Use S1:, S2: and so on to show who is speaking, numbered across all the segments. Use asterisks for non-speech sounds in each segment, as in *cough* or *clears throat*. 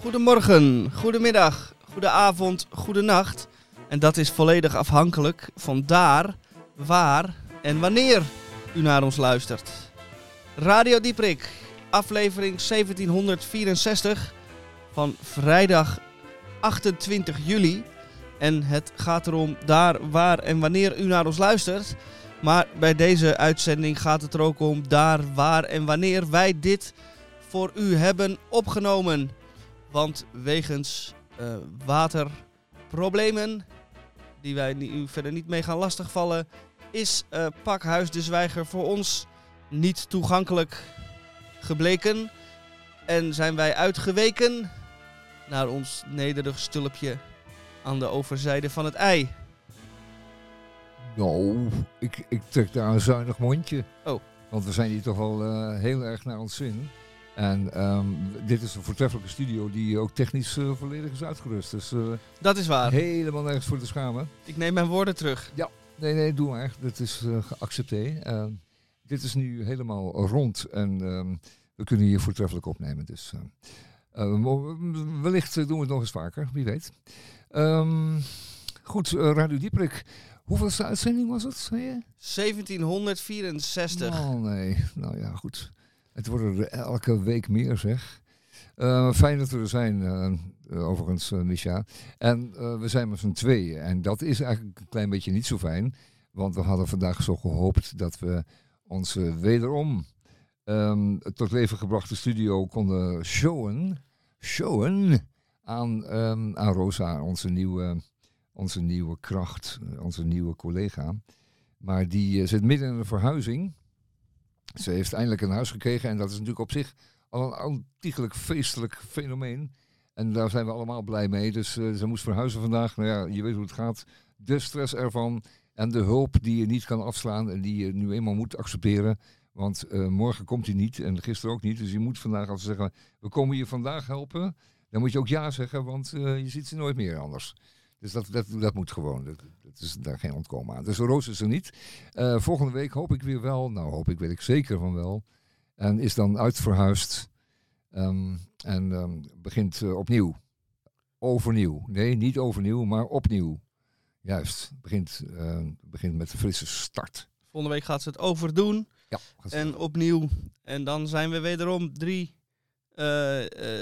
S1: Goedemorgen, goedemiddag, goedenavond, goedenacht. En dat is volledig afhankelijk van daar, waar en wanneer u naar ons luistert. Radio Dieprik, aflevering 1764 van vrijdag 28 juli. En het gaat erom daar, waar en wanneer u naar ons luistert. Maar bij deze uitzending gaat het er ook om daar, waar en wanneer wij dit voor u hebben opgenomen. Want wegens eh, waterproblemen, die wij ni- u verder niet mee gaan lastigvallen, is eh, Pakhuis de Zwijger voor ons niet toegankelijk gebleken. En zijn wij uitgeweken naar ons nederig stulpje aan de overzijde van het ei.
S2: Nou, ik, ik trek daar een zuinig mondje.
S1: Oh.
S2: Want we zijn hier toch wel eh, heel erg naar ons zin. En ehm, dit is een voortreffelijke studio die ook technisch eh, volledig is uitgerust. Dus
S1: Dat is waar.
S2: helemaal nergens voor te schamen.
S1: Ik neem mijn woorden terug.
S2: Nee, nee, doe maar. Dat is eh, geaccepteerd. Ehm, dit is nu helemaal rond en ehm, we kunnen hier voortreffelijk opnemen. Dus eh, eh, wellicht eh, doen we het nog eens vaker, wie weet. Ehm, goed, Radio Dieprik. Hoeveelste uitzending was het, zei je?
S1: 1764.
S2: Oh nee, nou ja, goed. Het worden er elke week meer, zeg. Eh, fijn dat we er zijn, eh, eh, overigens, Misha. En we zijn met z'n tweeën. En dat is eigenlijk een klein beetje niet zo fijn. Want we hadden vandaag zo gehoopt dat we onze wederom ehm, tot leven gebrachte studio konden showen. Showen aan, ehm, aan Rosa, onze nieuwe, onze nieuwe kracht, onze nieuwe collega. Maar die zit midden in een verhuizing. Ze heeft eindelijk een huis gekregen en dat is natuurlijk op zich al een ontiegelijk feestelijk fenomeen. En daar zijn we allemaal blij mee. Dus eh, ze moest verhuizen vandaag. Nou ja, je weet hoe het gaat. De stress ervan en de hulp die je niet kan afslaan en die je nu eenmaal moet accepteren. Want eh, morgen komt hij niet en gisteren ook niet. Dus je moet vandaag, ze zeggen, we komen je vandaag helpen, dan moet je ook ja zeggen, want eh, je ziet ze nooit meer anders. Dus dat, dat, dat moet gewoon. Dat, dat is daar geen ontkomen aan. Dus Roos is er niet. Volgende week hoop ik weer wel. Nou, hoop ik, weet ik zeker van wel. En is dan uitverhuisd. Ehm, en ehm, begint eh, opnieuw. Overnieuw. Nee, niet overnieuw, maar opnieuw. Juist. Begint, eh, begint met een frisse start.
S1: Volgende week gaat ze het overdoen.
S2: Ja. gaat ze-
S1: En opnieuw. En dan zijn we wederom drie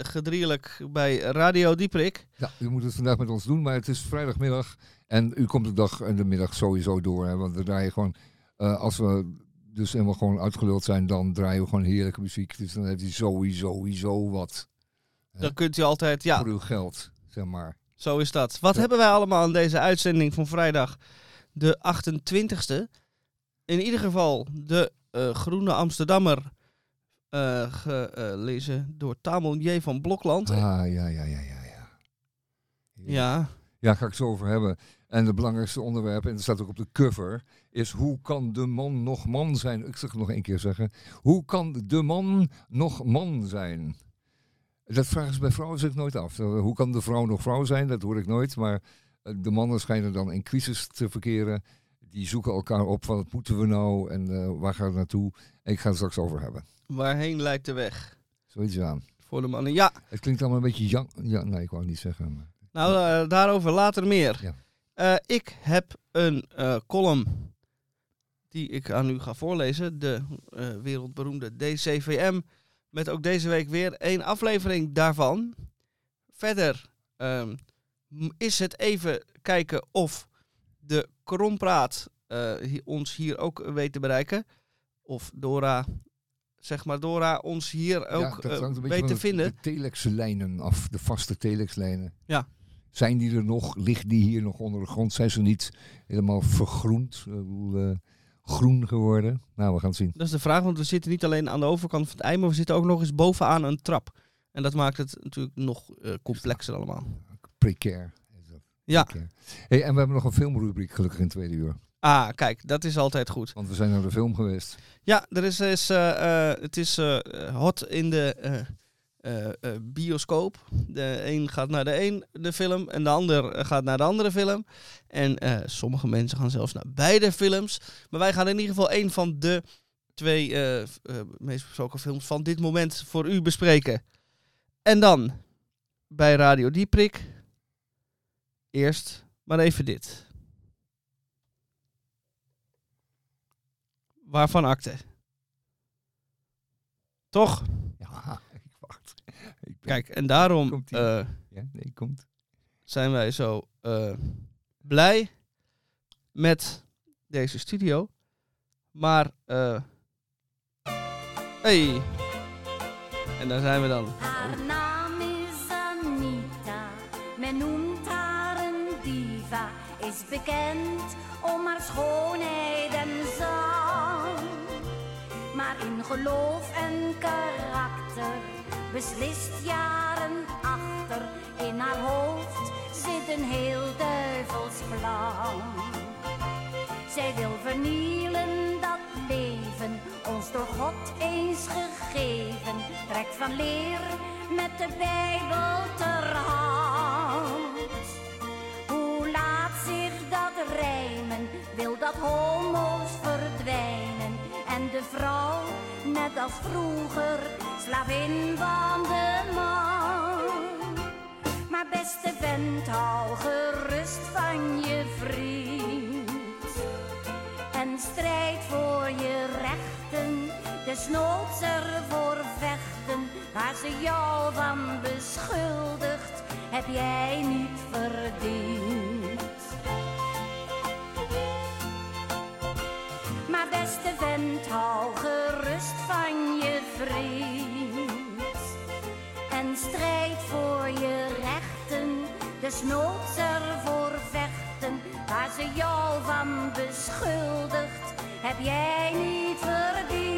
S1: gedrielijk bij Radio Dieprik.
S2: Ja, u moet het vandaag met ons doen, maar het is vrijdagmiddag. En u komt de dag en de middag sowieso door. Hè, want we draaien gewoon, als we dus helemaal gewoon uitgeluld zijn, dan draaien we gewoon heerlijke muziek. Dus dan heeft hij sowieso, sowieso wat.
S1: Dan kunt u altijd, ja,
S2: voor uw geld, zeg maar.
S1: zo is dat. Wat
S2: Ja.
S1: hebben wij allemaal aan deze uitzending van vrijdag de 28e? In ieder geval de eh, Groene Amsterdammer, eh, gelezen door Tamon J. van Blokland.
S2: Ah, ja, ja, ja, ja, ja.
S1: Ja,
S2: Ja, ga ik het zo over hebben. En het belangrijkste onderwerp, en dat staat ook op de cover, is hoe kan de man nog man zijn? Ik zeg het nog één keer zeggen. Hoe kan de man nog man zijn? Dat vragen ze bij vrouwen zich nooit af. Hoe kan de vrouw nog vrouw zijn? Dat hoor ik nooit. Maar eh, de mannen schijnen dan in crisis te verkeren. Die zoeken elkaar op van wat moeten we nou en eh, waar gaat het naartoe? En ik ga het straks over hebben.
S1: waarheen leidt de weg?
S2: Zoiets aan.
S1: Voor de mannen. Ja,
S2: Het klinkt allemaal een beetje jang. Ja, nee, ik wou het niet zeggen. Maar...
S1: nou eh, daarover later meer.
S2: Ja.
S1: Eh, ik heb een eh, column die ik aan u ga voorlezen. De wereldberoemde DCVM. Met ook deze week weer één aflevering daarvan. Verder ehm, is het even kijken of de krompraat hi- ons hier ook weet te bereiken. Of Dora, zeg maar Dora, ons hier ook
S2: ja,
S1: weet te
S2: de-
S1: vinden.
S2: De telexlijnen af, de vaste telexlijnen.
S1: Ja.
S2: Zijn die er nog? Liggen die hier nog onder de grond? Zijn ze niet helemaal vergroend? Bedoel, eh, groen geworden? Nou, we gaan het zien.
S1: Dat is de vraag, want we zitten niet alleen aan de overkant van het ei, maar we zitten ook nog eens bovenaan een trap. En dat maakt het natuurlijk nog eh, complexer allemaal.
S2: Precair.
S1: Ja.
S2: Hey, en we hebben nog een filmrubriek gelukkig in het tweede uur.
S1: Ah, kijk, dat is altijd goed.
S2: Want we zijn naar de film geweest.
S1: Ja, er is, is, eh, eh, het is eh, hot in de eh, eh, bioscoop. De een gaat naar de een de film en de ander eh, gaat naar de andere film. En sommige mensen gaan zelfs naar beide films. Maar wij gaan in ieder geval een van de twee meest besproken films van dit moment voor u bespreken. En dan bij Radio Dieprik. Eerst maar even dit. Waarvan akte? Toch?
S2: Ja, ik wacht. Ik ben-
S1: Kijk, en daarom eh,
S2: Ja, nee, komt.
S1: zijn wij zo eh, blij met deze studio. Maar, eh hey. En daar zijn we dan.
S3: Haar naam is Anita, men noemt haar een diva. Is bekend om haar schoonheid en zang. In geloof en karakter beslist jaren achter. In haar hoofd zit een heel duivels plan. Zij wil vernielen dat leven, ons door God eens gegeven. Trekt van leer met de Bijbel ter hand. Hoe laat zich dat rijmen? Wil dat? En de vrouw, net als vroeger, slavin van de man. Maar beste vent, hou gerust van je vriend. En strijd voor je rechten, desnoods ervoor vechten. Waar ze jou van beschuldigt, heb jij niet verdiend. Hou gerust van je vriend. En strijd voor je rechten, desnoods ervoor vechten. Waar ze jou van beschuldigt, heb jij niet verdiend.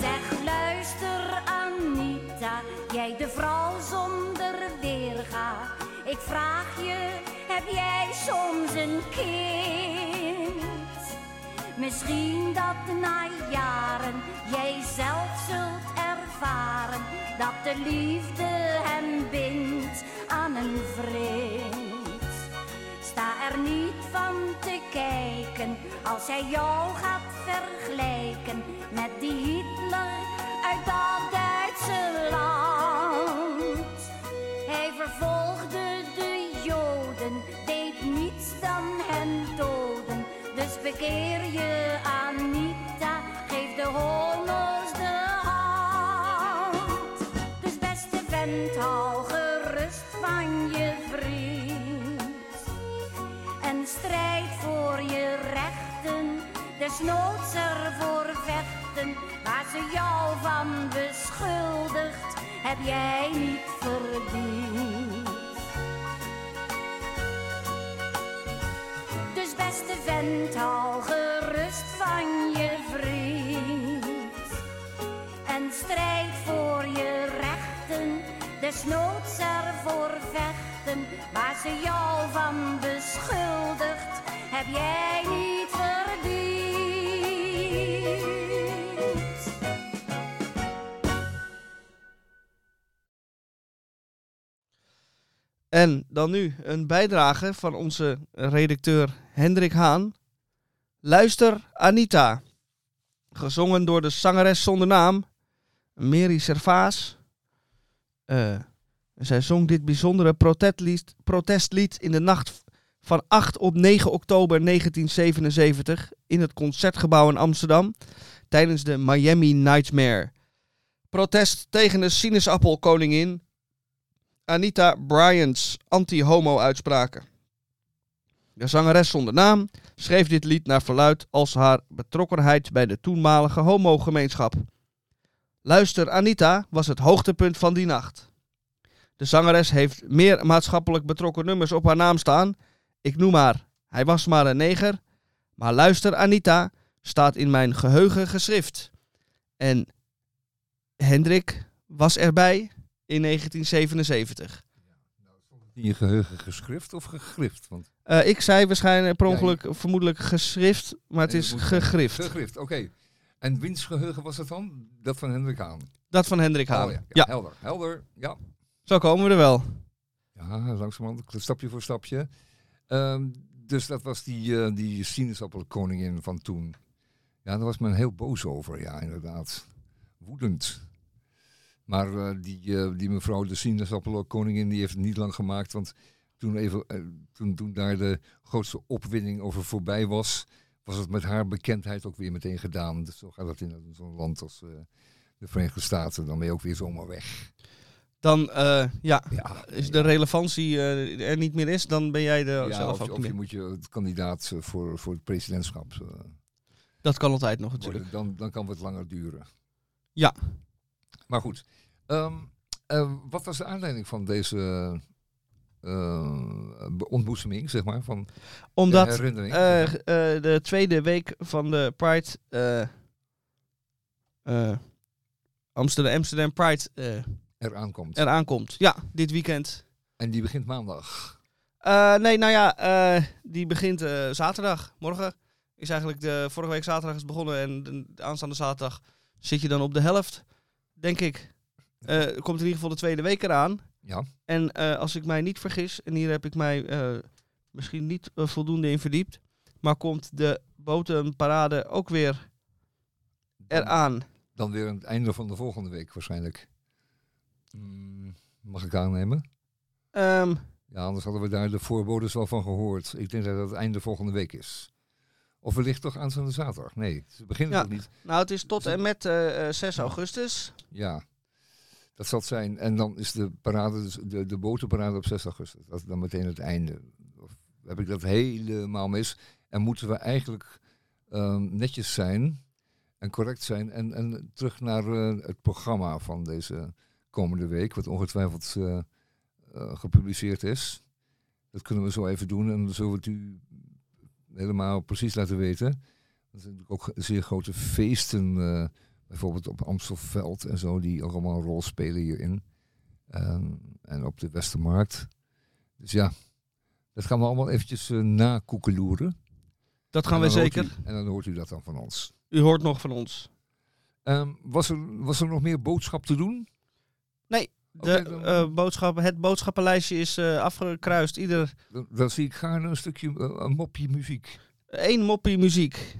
S3: Zeg, luister Anita, jij de vrouw zonder weerga. Ik vraag je, heb jij soms een kind? Misschien dat na jaren jij zelf zult ervaren dat de liefde hem bindt aan een vriend. Sta er niet van te kijken als hij jou gaat vergelijken met die Hitler uit dat desnoods ervoor vechten. Waar ze jou van beschuldigt, heb jij niet verdiend. Dus beste vent, hou gerust van je vriend. En strijd voor je rechten, desnoods ervoor vechten. Waar ze jou van beschuldigt, heb jij niet
S1: En dan nu een bijdrage van onze redacteur Hendrik Haan. Luister Anita. Gezongen door de zangeres zonder naam, Mary Servaas. Eh, zij zong dit bijzondere protestlied, protestlied in de nacht van 8 op 9 oktober 1977 in het Concertgebouw in Amsterdam tijdens de Miami Nightmare. Protest tegen de sinaasappelkoningin Anita Bryant's anti-homo-uitspraken. De zangeres zonder naam schreef dit lied naar verluid als haar betrokkenheid bij de toenmalige homogemeenschap. Luister Anita was het hoogtepunt van die nacht. De zangeres heeft meer maatschappelijk betrokken nummers op haar naam staan. Ik noem haar Hij was maar een neger. Maar Luister Anita staat in mijn geheugen geschrift. En Hendrik was erbij in 1977.
S2: In je geheugen geschrift of gegrift? Want
S1: Eh, ik zei waarschijnlijk per
S2: Ja,
S1: ongeluk, vermoedelijk geschrift, maar het is
S2: dat
S1: gegrift.
S2: gegrift, oké. En wiens geheugen was het dan? Dat van Hendrik Haan.
S1: Dat van Hendrik Haan.
S2: Oh, ja, ja,
S1: ja,
S2: Helder, helder. Ja,
S1: zo komen we er wel.
S2: ja langzamerhand, stapje voor stapje. Ehm, dus dat was die, eh die sinaasappelkoningin van toen. Ja, daar was men heel boos over, ja, inderdaad. Woedend. Maar eh, die, eh, die mevrouw, de sinaasappelkoningin, die heeft het niet lang gemaakt. Want toen, even, eh, toen, toen daar de grootste opwinding over voorbij was, was het met haar bekendheid ook weer meteen gedaan. Dus zo gaat dat in zo'n land als eh, de Verenigde Staten. Dan ben je ook weer zomaar weg.
S1: Dan, eh, ja,
S2: Ja,
S1: is de relevantie eh, er niet meer is, dan ben jij
S2: ja,
S1: zelf
S2: of,
S1: ook
S2: of je moet je kandidaat eh, voor, voor het presidentschap eh,
S1: Dat kan altijd nog natuurlijk.
S2: worden. Dan, dan kan het langer duren.
S1: Ja.
S2: Maar goed. Ehm, eh, wat was de aanleiding van deze be- ontboezeming, zeg maar, van de
S1: Omdat
S2: herinnering?
S1: eh, de tweede week van de Pride, Amsterdam, Amsterdam Pride
S2: eraan komt.
S1: eraan komt. Ja, dit weekend.
S2: En die begint maandag.
S1: Nee, nou ja, die begint zaterdag. Morgen is eigenlijk de vorige week zaterdag is begonnen en de, de aanstaande zaterdag zit je dan op de helft, denk ik. Eh, er komt in ieder geval de tweede week eraan.
S2: Ja.
S1: En eh, als ik mij niet vergis, en hier heb ik mij eh, misschien niet voldoende in verdiept, maar komt de botenparade ook weer eraan.
S2: Dan weer aan het einde van de volgende week waarschijnlijk. Mm, mag ik aannemen?
S1: Ehm,
S2: Ja, anders hadden we daar de voorbodes wel van gehoord. Ik denk dat het einde volgende week is. Of wellicht toch aanstaande zaterdag? Nee, ze beginnen
S1: Ja.
S2: toch niet.
S1: nou, het is tot en met eh, 6 augustus.
S2: Ja, dat zal zijn. En dan is de parade, dus de, de botenparade op 6 augustus. Dat is dan meteen het einde. Of heb ik dat helemaal mis? En moeten we eigenlijk ehm, netjes zijn en correct zijn en, en terug naar eh, het programma van deze komende week, wat ongetwijfeld eh, eh, gepubliceerd is. Dat kunnen we zo even doen en dan zullen we het u helemaal precies laten weten. Er zijn natuurlijk ook zeer grote feesten, bijvoorbeeld op Amstelveld en zo, die allemaal een rol spelen hierin. Ehm, en op de Westermarkt. Dus ja, dat gaan we allemaal eventjes eh nakoekeloeren.
S1: Dat gaan we zeker.
S2: u- en dan hoort u dat dan van ons.
S1: U hoort nog van ons.
S2: Ehm, was, er, was er nog meer boodschap te doen?
S1: De,
S2: Oké, dan-
S1: eh, boodschappen, het boodschappenlijstje is eh, afgekruist. Ieder
S2: Dan, dan zie ik gaarne een stukje, een mopje muziek.
S1: één moppie muziek.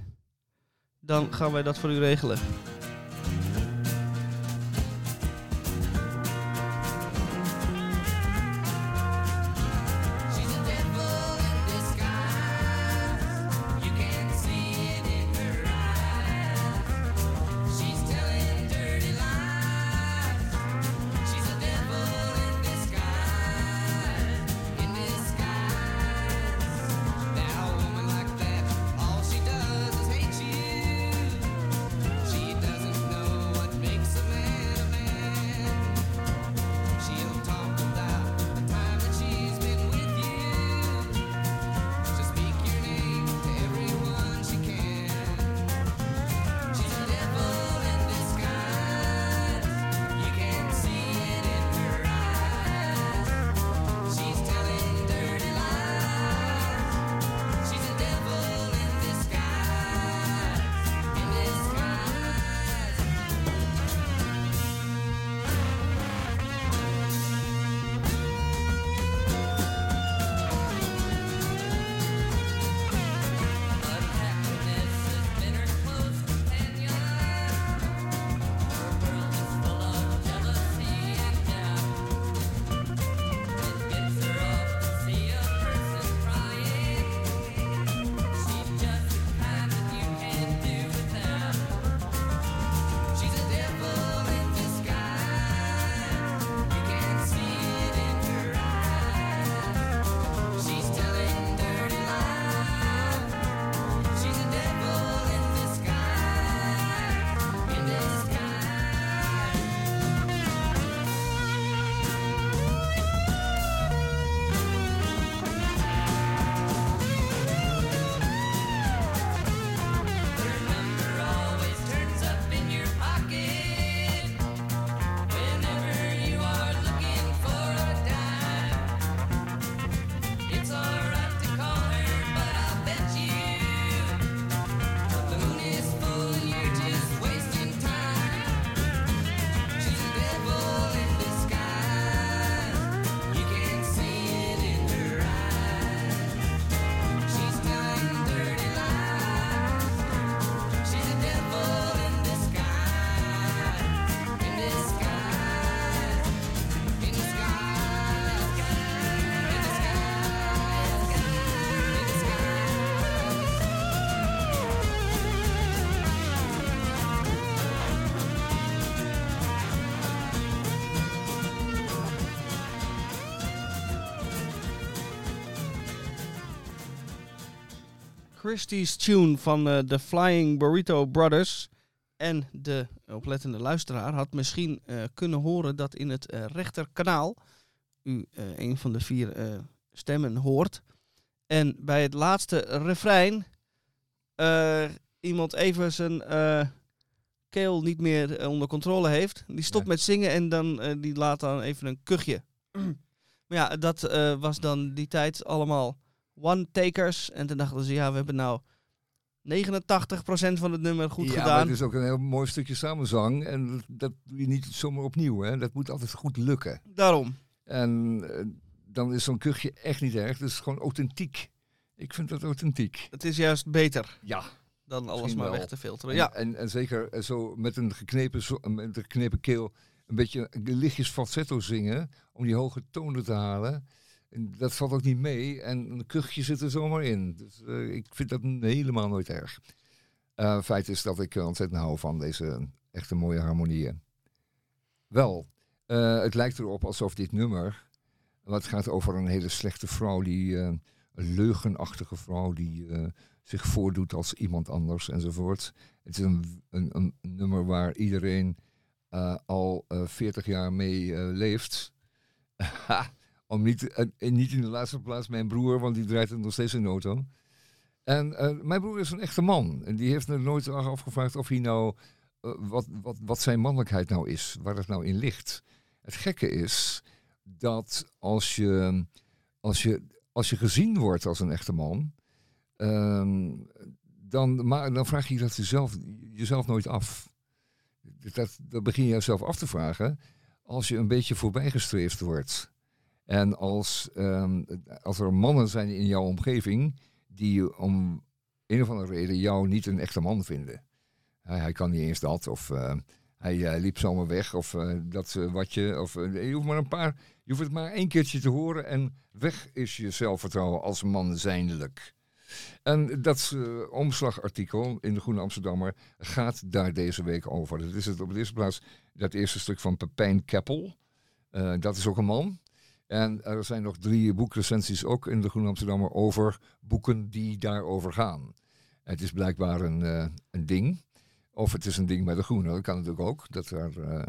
S1: Dan gaan wij dat voor u regelen. Christie's Tune van eh, de Flying Burrito Brothers. En de oplettende luisteraar had misschien eh, kunnen horen dat in het eh, rechterkanaal u eh, een van de vier eh, stemmen hoort. En bij het laatste refrein eh, iemand even zijn eh, keel niet meer eh, onder controle heeft. Die stopt met zingen en dan, eh, die laat dan even een kuchje. *clears throat* maar ja, dat eh, was dan die tijd allemaal one-takers. En toen dachten ze, ja, we hebben nou 89% van het nummer goed
S2: ja,
S1: gedaan.
S2: het is ook een heel mooi stukje samenzang. En dat- dat doe je niet zomaar opnieuw. Hè. Dat moet altijd goed lukken.
S1: Daarom.
S2: En eh, dan is zo'n kuchje echt niet erg. Dus gewoon authentiek. Ik vind dat authentiek.
S1: Het is juist beter
S2: Ja.
S1: dan alles
S2: Misschien
S1: maar
S2: wel.
S1: weg te filteren.
S2: En,
S1: Ja,
S2: en, en zeker eh, zo met een geknepen, zo- met een geknepen keel een beetje lichtjes falsetto zingen. Om die hoge tonen te halen. Dat valt ook niet mee. En een kuchje zit er zomaar in. Dus eh, ik vind dat helemaal nooit erg. Eh feit is dat ik ontzettend hou van deze echte mooie harmonieën. Wel, eh, het lijkt erop alsof dit nummer... Wat gaat over een hele slechte vrouw, die, een leugenachtige vrouw die zich voordoet als iemand anders enzovoort. Het is een, een, een nummer waar iedereen al eh 40 jaar mee leeft. *laughs* Om niet, eh, en niet in de laatste plaats mijn broer, want die draait het nog steeds in auto. En eh, mijn broer is een echte man. En die heeft er nooit afgevraagd of hij nou. eh, wat, wat, wat zijn mannelijkheid nou is, waar het nou in ligt. Het gekke is dat als je, als je, als je gezien wordt als een echte man. ehm, dan, dan vraag je dat jezelf, jezelf nooit af. Dat, dat begin je jezelf af te vragen als je een beetje voorbijgestreefd wordt. En als, ehm, als er mannen zijn in jouw omgeving die om een of andere reden jou niet een echte man vinden. Hij, hij kan niet eens dat, of eh, hij eh, liep zomaar weg, of eh, dat wat je. Of, je hoeft maar een paar. Je hoeft het maar één keertje te horen en weg is je zelfvertrouwen als man zijnlijk. En dat omslagartikel in de Groene Amsterdammer gaat daar deze week over. Dat is het op de eerste plaats dat eerste stuk van Pepijn Keppel. Dat is ook een man. En er zijn nog drie boekrecensies ook in de Groene Amsterdammer over boeken die daarover gaan. Het is blijkbaar een, eh, een ding. Of het is een ding bij de Groene. Dat kan natuurlijk ook. Dat, er, eh,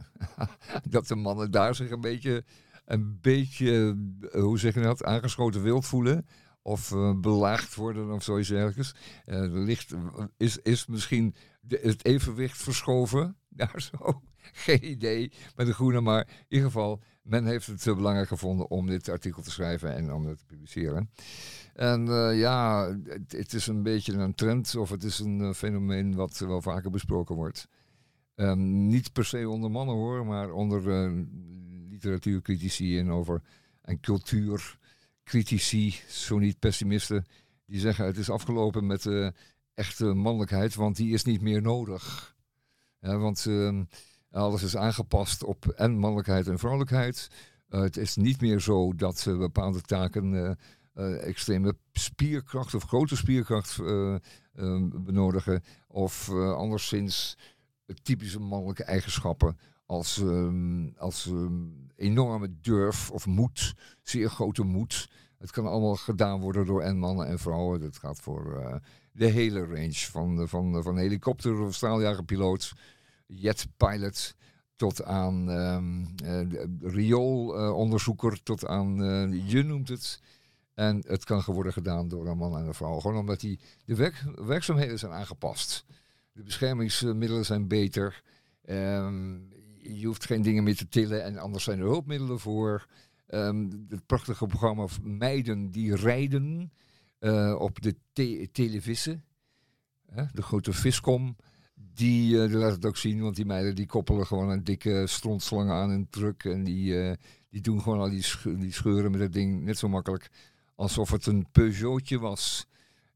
S2: *laughs* dat de mannen daar zich een beetje, een beetje eh, hoe zeg je dat, aangeschoten wild voelen. Of belaagd worden of zoiets dergelijks. Eh, er ligt, is, is misschien het evenwicht verschoven. *laughs* Daar zo. *laughs* Geen idee met de Groene. Maar in ieder geval, men heeft het eh, belangrijk gevonden om dit artikel te schrijven en om het te publiceren. En eh, ja, het, is een beetje een trend of het is een eh, fenomeen wat wel vaker besproken wordt. Ehm, niet per se onder mannen hoor, maar onder eh, literatuurcritici en over en cultuurcritici, zo niet pessimisten, die zeggen het is afgelopen met echte mannelijkheid, want die is niet meer nodig. Ja, want ehm, alles is aangepast op en mannelijkheid en vrouwelijkheid. Eh, het is niet meer zo dat eh, bepaalde taken eh, extreme spierkracht of grote spierkracht eh, eh, benodigen. Of anderszins typische mannelijke eigenschappen als, ehm, als ehm, enorme durf of moed, zeer grote moed. Het kan allemaal gedaan worden door en mannen en vrouwen. Dat gaat voor de hele range van, van, van helikopter of straaljagerpiloot, jetpilot tot aan ehm eh, de- rioolonderzoeker, tot aan, eh, je noemt het. En het kan worden gedaan door een man en een vrouw. Gewoon omdat die, de werk, werkzaamheden zijn aangepast. De beschermingsmiddelen zijn beter. Ehm, je hoeft geen dingen meer te tillen en anders zijn er hulpmiddelen voor. Ehm, het prachtige programma Meiden die rijden eh, op de te televisie. De grote viskom. Die, eh, die laat het ook zien, want die meiden die koppelen gewoon een dikke strontslang aan een truck. En die, eh, die doen gewoon al die, die scheuren met dat ding net zo makkelijk alsof het een Peugeotje was.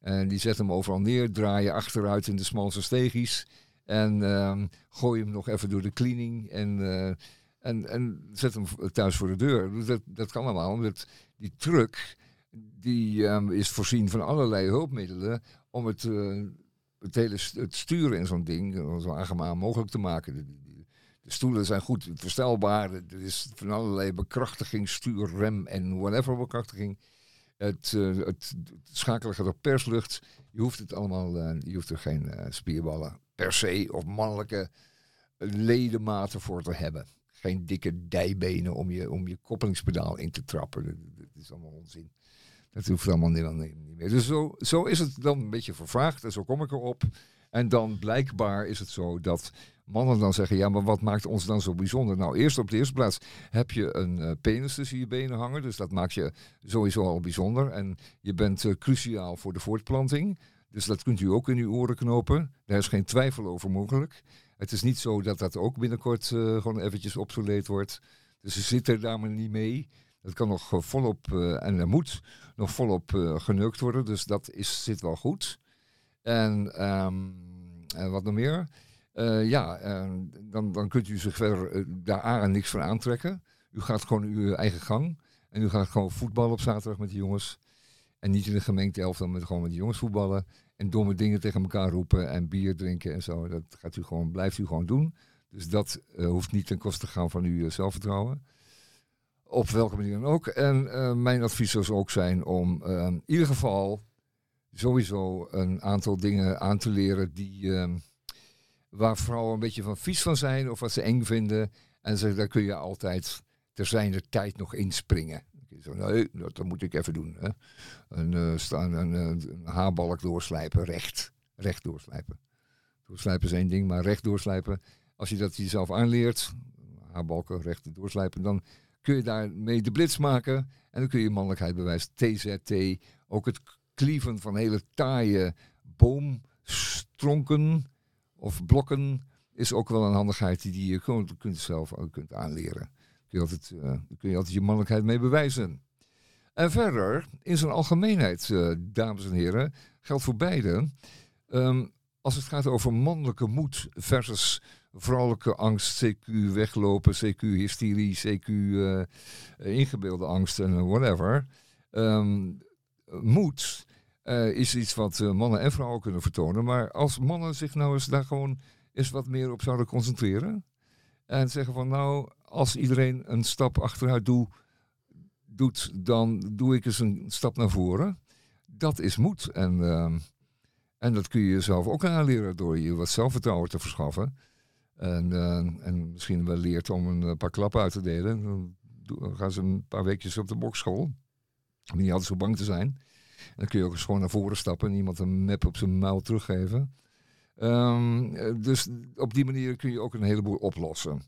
S2: En die zetten hem overal neer, draaien achteruit in de smalste stegies. En ehm gooi hem nog even door de cleaning. En, eh, en, en zet hem thuis voor de deur. Dat, dat kan allemaal. Omdat die truck die, ehm, is voorzien van allerlei hulpmiddelen. om het, het hele het sturen in zo'n ding zo aangenaam mogelijk te maken. De, stoelen zijn goed verstelbaar. Er is van allerlei bekrachtiging, stuur, rem en whatever bekrachtiging. Het, eh, het schakelen gaat op perslucht. Je hoeft het allemaal, eh, je hoeft er geen eh, spierballen per se of mannelijke ledematen voor te hebben. Geen dikke dijbenen om je, om je koppelingspedaal in te trappen. Dat is allemaal onzin. Dat hoeft allemaal niet, niet meer. Dus zo, zo is het dan een beetje vervraagd en zo kom ik erop. En dan blijkbaar is het zo dat mannen dan zeggen, ja, maar wat maakt ons dan zo bijzonder? Nou, eerst op de eerste plaats heb je een eh, penis tussen je benen hangen. Dus dat maakt je sowieso al bijzonder. En je bent eh, cruciaal voor de voortplanting. Dus dat kunt u ook in uw oren knopen. Daar is geen twijfel over mogelijk. Het is niet zo dat dat ook binnenkort eh, gewoon eventjes obsoleet wordt. Dus ze zitten daar maar niet mee. Dat kan nog eh, volop, eh, en er moet nog volop eh, geneukt worden. Dus dat is, zit wel goed. En, ehm, wat nog meer? Ja, eh, dan, dan kunt u zich verder daar aan niks van aantrekken. U gaat gewoon uw eigen gang. En u gaat gewoon voetballen op zaterdag met de jongens. En niet in een gemengd elftal, met gewoon met de jongens voetballen. En domme dingen tegen elkaar roepen en bier drinken en zo. Dat gaat u gewoon, blijft u gewoon doen. Dus dat hoeft niet ten koste te gaan van uw zelfvertrouwen. Op welke manier dan ook. En eh, mijn advies zou ook zijn om eh, in ieder geval sowieso een aantal dingen aan te leren die, eh, waar vrouwen een beetje van vies van zijn of wat ze eng vinden. En ze, daar kun je altijd ter zijnde tijd nog inspringen. Nee, dat, moet ik even doen. Hè. Een, een, eh, een haarbalk doorslijpen, recht. Recht doorslijpen. Doorslijpen is één ding, maar recht doorslijpen. Als je dat jezelf aanleert, haarbalken recht doorslijpen, dan kun je daarmee de blitz maken. En dan kun je mannelijkheid bewijzen. TZT, ook het klieven van hele taaie boomstronken of blokken is ook wel een handigheid die, je gewoon kunt zelf ook kunt aanleren. Kun je altijd, eh, kun je altijd je mannelijkheid mee bewijzen. En verder, in zijn algemeenheid, eh, dames en heren, geldt voor beide. ehm, als het gaat over mannelijke moed versus vrouwelijke angst, CQ weglopen, CQ hysterie, CQ eh, ingebeelde angst en whatever. Ehm, moed eh, is iets wat eh, mannen en vrouwen kunnen vertonen. Maar als mannen zich nou eens daar gewoon eens wat meer op zouden concentreren. En zeggen van nou, als iedereen een stap achteruit doet, doet dan doe ik eens een stap naar voren. Dat is moed. En, ehm, en dat kun je jezelf ook aanleren door je wat zelfvertrouwen te verschaffen. En, eh, en misschien wel leert om een eh, paar klappen uit te delen. Dan gaan ze een paar weekjes op de bokschool. Om niet altijd zo bang te zijn. Dan kun je ook eens gewoon naar voren stappen en iemand een map op zijn muil teruggeven. Ehm, eh, dus op die manier kun je ook een heleboel oplossen.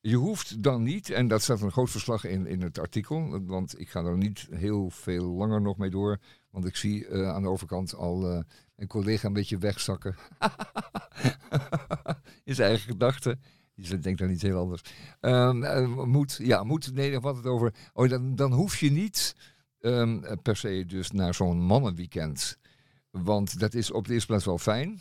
S2: Je hoeft dan niet, en dat staat een groot verslag in, in het artikel, want ik ga er niet heel veel langer nog mee door, want ik zie eh, aan de overkant al eh, een collega een beetje wegzakken. *laughs* in zijn eigen gedachten. Die denkt dan iets heel anders. Eh, moet, ja, moet, nee, dan had het over. Oh, dan, dan hoef je niet ehm, per se dus naar zo'n mannenweekend. Want dat is op de eerste plaats wel fijn.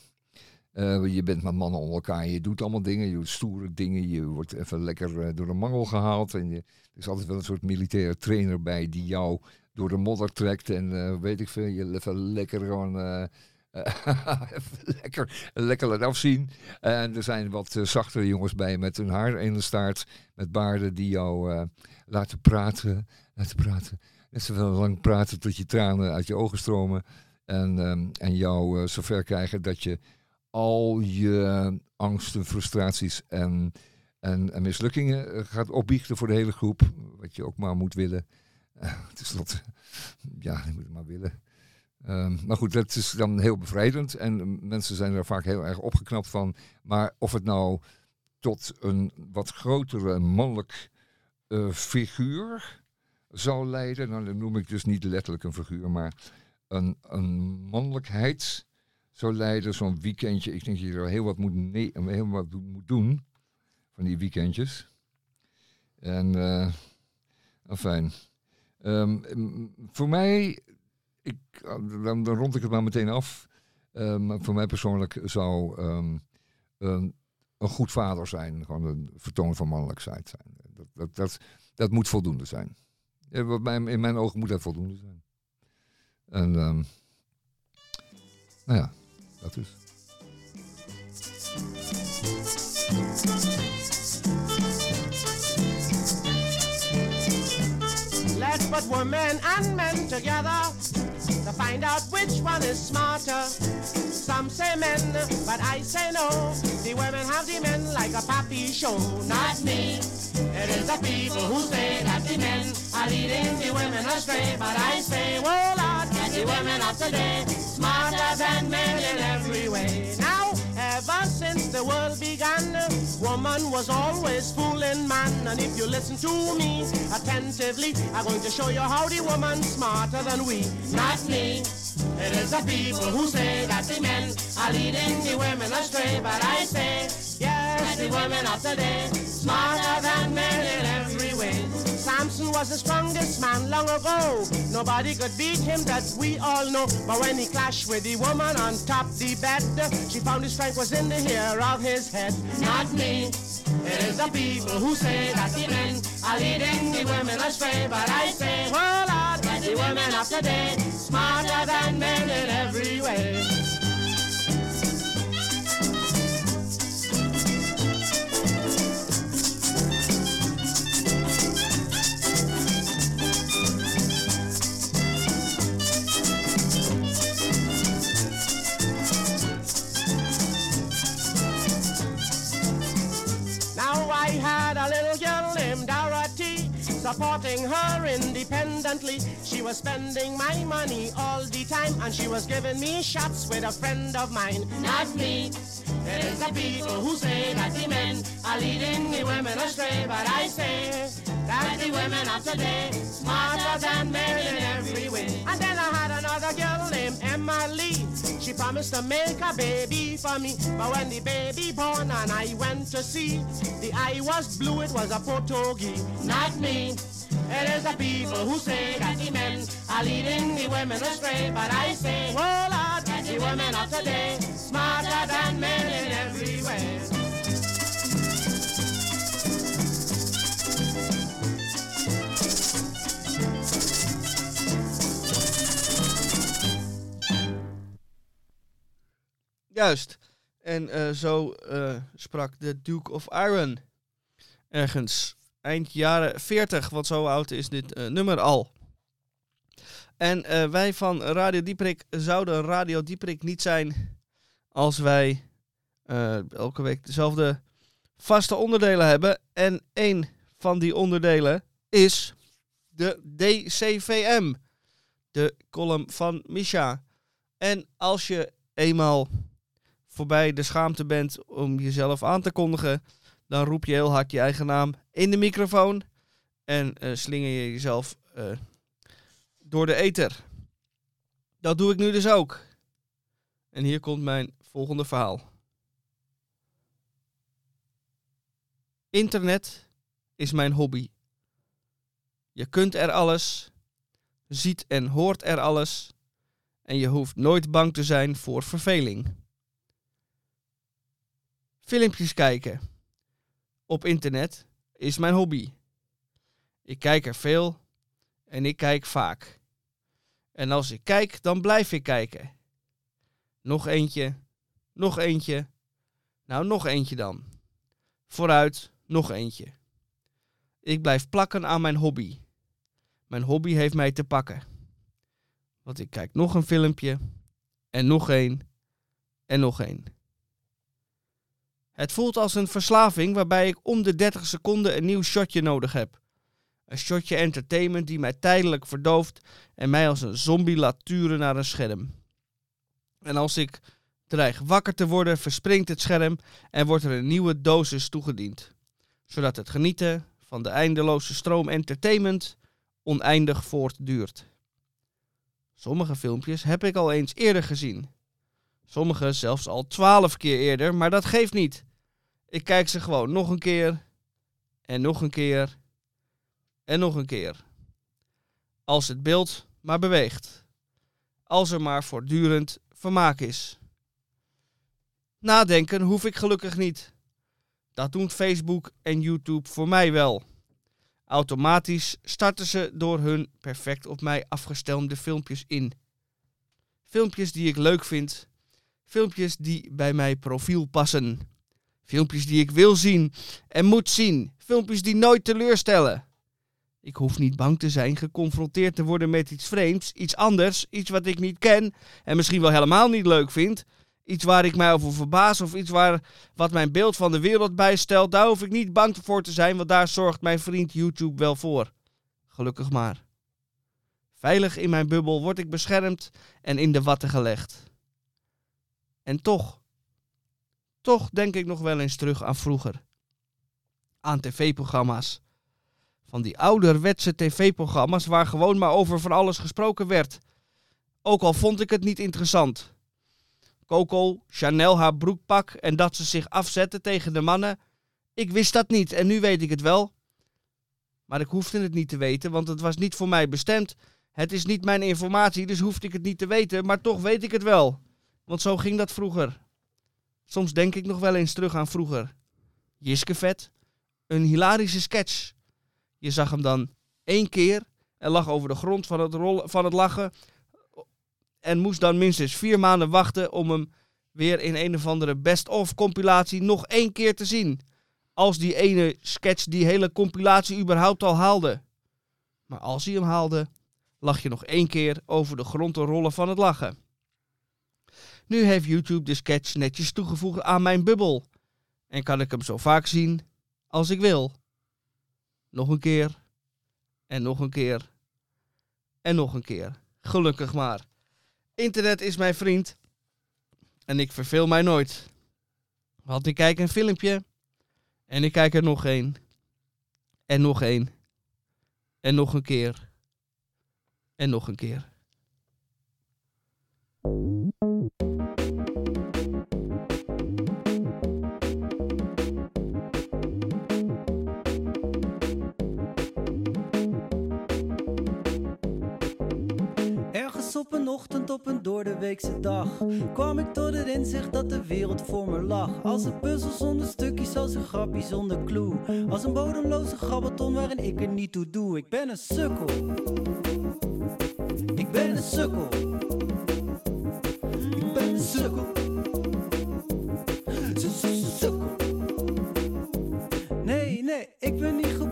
S2: Eh, je bent met mannen onder elkaar, je doet allemaal dingen, je doet stoere dingen, je wordt even lekker eh, door de mangel gehaald. En je, er is altijd wel een soort militaire trainer bij die jou door de modder trekt en eh, weet ik veel, je even lekker gewoon eh, *laughs* lekker, lekker laat afzien. En er zijn wat eh, zachtere jongens bij met hun haar in de staart, met baarden die jou laten praten, laten praten. Net zoveel lang praten tot je tranen uit je ogen stromen. En, ehm, en jou eh, zover krijgen dat je al je angsten, frustraties en, en, en mislukkingen gaat opbiechten voor de hele groep. Wat je ook maar moet willen. Uh, *laughs* Ten slotte, ja, je moet het maar willen. Ehm, maar goed, dat is dan heel bevrijdend. En eh, mensen zijn er vaak heel erg opgeknapt van. Maar of het nou tot een wat grotere mannelijk eh, figuur zou leiden. Nou, dan noem ik dus niet letterlijk een figuur, maar een, een mannelijkheid zou leiden. Zo'n weekendje. Ik denk dat je er heel wat moet, nee, heel wat moet doen van die weekendjes. En, eh fijn. Voor mij, ik, dan, rond ik het maar meteen af. Ehm, voor mij persoonlijk zou ehm, een, goed vader zijn. Gewoon een vertoon van mannelijkheid zijn. Dat, dat, dat, dat moet voldoende zijn. Ja, wat mij- in mijn ogen moet dat voldoende zijn. En ehm, nou ja, dat is.
S4: Put women and men together to find out which one is smarter. Some say men, but I say no. The women have the men like a pappy show. Not me. It is the people who say that the men are leading the women astray. But I say, oh Lord, the women of today smarter than men in every way. Now, since the world began, woman was always fooling man. And if you listen to me attentively, I'm going to show you how the woman's smarter than we. Not me. It is the people who say that the men are leading the women astray. But I say, yes, the women of today smarter than men. Samson was the strongest man long ago. Nobody could beat him, that we all know. But when he clashed with the woman on top the bed, she found his strength was in the hair of his head. Not me. It is the people who say that the men are leading the women astray. But I say, well, Lord, that the women of today smarter than men in every way. Her independently. She was spending my money all the time, and she was giving me shots with a friend of mine. Not me. It is the people who say that the men are leading the women astray, but I say that the women of today smarter than men in every way. And then I had another girl named Emma Lee. She promised to make a baby for me, but when the baby born and I went to see, the eye was blue, it was a Portuguese, not me. It is the people who say that the men are leading the women astray, but I say, oh Lord, that the women of today smarter than men in every way.
S1: Juist. En eh, zo eh, sprak de Duke of Iron ergens eind jaren 40, want zo oud is dit eh, nummer al. En eh, wij van Radio Dieprik zouden Radio Dieprik niet zijn als wij eh, elke week dezelfde vaste onderdelen hebben. En één van die onderdelen is de DCVM, de column van Misha. En als je eenmaal voorbij de schaamte bent om jezelf aan te kondigen, dan roep je heel hard je eigen naam in de microfoon en eh, slinger je jezelf eh, door de ether. Dat doe ik nu dus ook. En hier komt mijn volgende verhaal. Internet is mijn hobby. Je kunt er alles, ziet en hoort er alles en je hoeft nooit bang te zijn voor verveling. Filmpjes kijken op internet is mijn hobby. Ik kijk er veel en ik kijk vaak. En als ik kijk, dan blijf ik kijken. Nog eentje, nog eentje. Nou, nog eentje dan. Vooruit, nog eentje. Ik blijf plakken aan mijn hobby. Mijn hobby heeft mij te pakken. Want ik kijk nog een filmpje. En nog één. En nog één. Het voelt als een verslaving waarbij ik om de 30 seconden een nieuw shotje nodig heb. Een shotje entertainment die mij tijdelijk verdooft en mij als een zombie laat turen naar een scherm. En als ik dreig wakker te worden, verspringt het scherm en wordt er een nieuwe dosis toegediend. Zodat het genieten van de eindeloze stroom entertainment oneindig voortduurt. Sommige filmpjes heb ik al eens eerder gezien. Sommige zelfs al twaalf keer eerder, maar dat geeft niet. Ik kijk ze gewoon nog een keer en nog een keer en nog een keer. Als het beeld maar beweegt. Als er maar voortdurend vermaak is. Nadenken hoef ik gelukkig niet. Dat doen Facebook en YouTube voor mij wel. Automatisch starten ze door hun perfect op mij afgestemde filmpjes in. Filmpjes die ik leuk vind. Filmpjes die bij mijn profiel passen. Filmpjes die ik wil zien en moet zien. Filmpjes die nooit teleurstellen. Ik hoef niet bang te zijn geconfronteerd te worden met iets vreemds, iets anders, iets wat ik niet ken en misschien wel helemaal niet leuk vind. Iets waar ik mij over verbaas of iets waar, wat mijn beeld van de wereld bijstelt. Daar hoef ik niet bang voor te zijn, want daar zorgt mijn vriend YouTube wel voor. Gelukkig maar. Veilig in mijn bubbel word ik beschermd en in de watten gelegd. En toch, toch denk ik nog wel eens terug aan vroeger. Aan tv-programma's. Van die ouderwetse tv-programma's waar gewoon maar over van alles gesproken werd. Ook al vond ik het niet interessant. Coco, Chanel haar broekpak en dat ze zich afzette tegen de mannen. Ik wist dat niet en nu weet ik het wel. Maar ik hoefde het niet te weten, want het was niet voor mij bestemd. Het is niet mijn informatie, dus hoefde ik het niet te weten, maar toch weet ik het wel. Want zo ging dat vroeger. Soms denk ik nog wel eens terug aan vroeger. Jiskevet, een hilarische sketch. Je zag hem dan één keer en lag over de grond van het, rollen, van het lachen. En moest dan minstens vier maanden wachten om hem weer in een of andere best-of compilatie nog één keer te zien. Als die ene sketch die hele compilatie überhaupt al haalde. Maar als hij hem haalde, lag je nog één keer over de grond te rollen van het lachen. Nu heeft YouTube de sketch netjes toegevoegd aan mijn bubbel. En kan ik hem zo vaak zien als ik wil. Nog een keer. En nog een keer. En nog een keer. Gelukkig maar. Internet is mijn vriend. En ik verveel mij nooit. Want ik kijk een filmpje. En ik kijk er nog één. En nog één. En nog een keer. En nog een keer.
S5: Op een ochtend op een doordeweekse dag kwam ik tot het inzicht dat de wereld voor me lag. Als een puzzel zonder stukjes, als een grapje zonder clue. Als een bodemloze grabbelton waarin ik er niet toe doe. Ik ben een sukkel. Ik ben een sukkel. Ik ben een sukkel. Sukkel. Nee, nee, ik ben niet geboren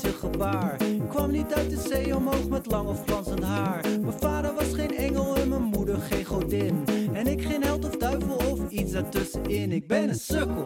S5: gebaar. Ik kwam niet uit de zee omhoog met lang of glanzend haar. Mijn vader was geen engel en mijn moeder geen godin. En ik geen held of duivel of iets daartussenin. Ik ben een sukkel.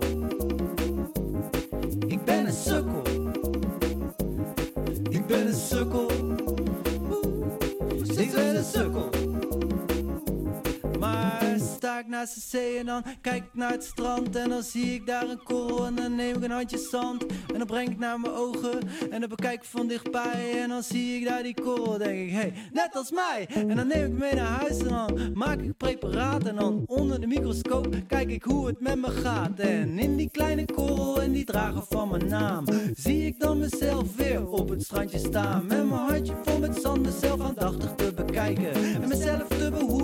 S5: Naast de zee en dan kijk ik naar het strand. En dan zie ik daar een korrel en dan neem ik een handje zand. En dan breng ik naar mijn ogen en dan bekijk ik van dichtbij. En dan zie ik daar die korrel, denk ik, hey, net als mij. En dan neem ik mee naar huis en dan maak ik preparaat. En dan onder de microscoop kijk ik hoe het met me gaat. En in die kleine korrel en die drager van mijn naam Zie ik dan mezelf weer op het strandje staan. Met mijn handje vol met zand mezelf aandachtig te bekijken. En mezelf te behoeden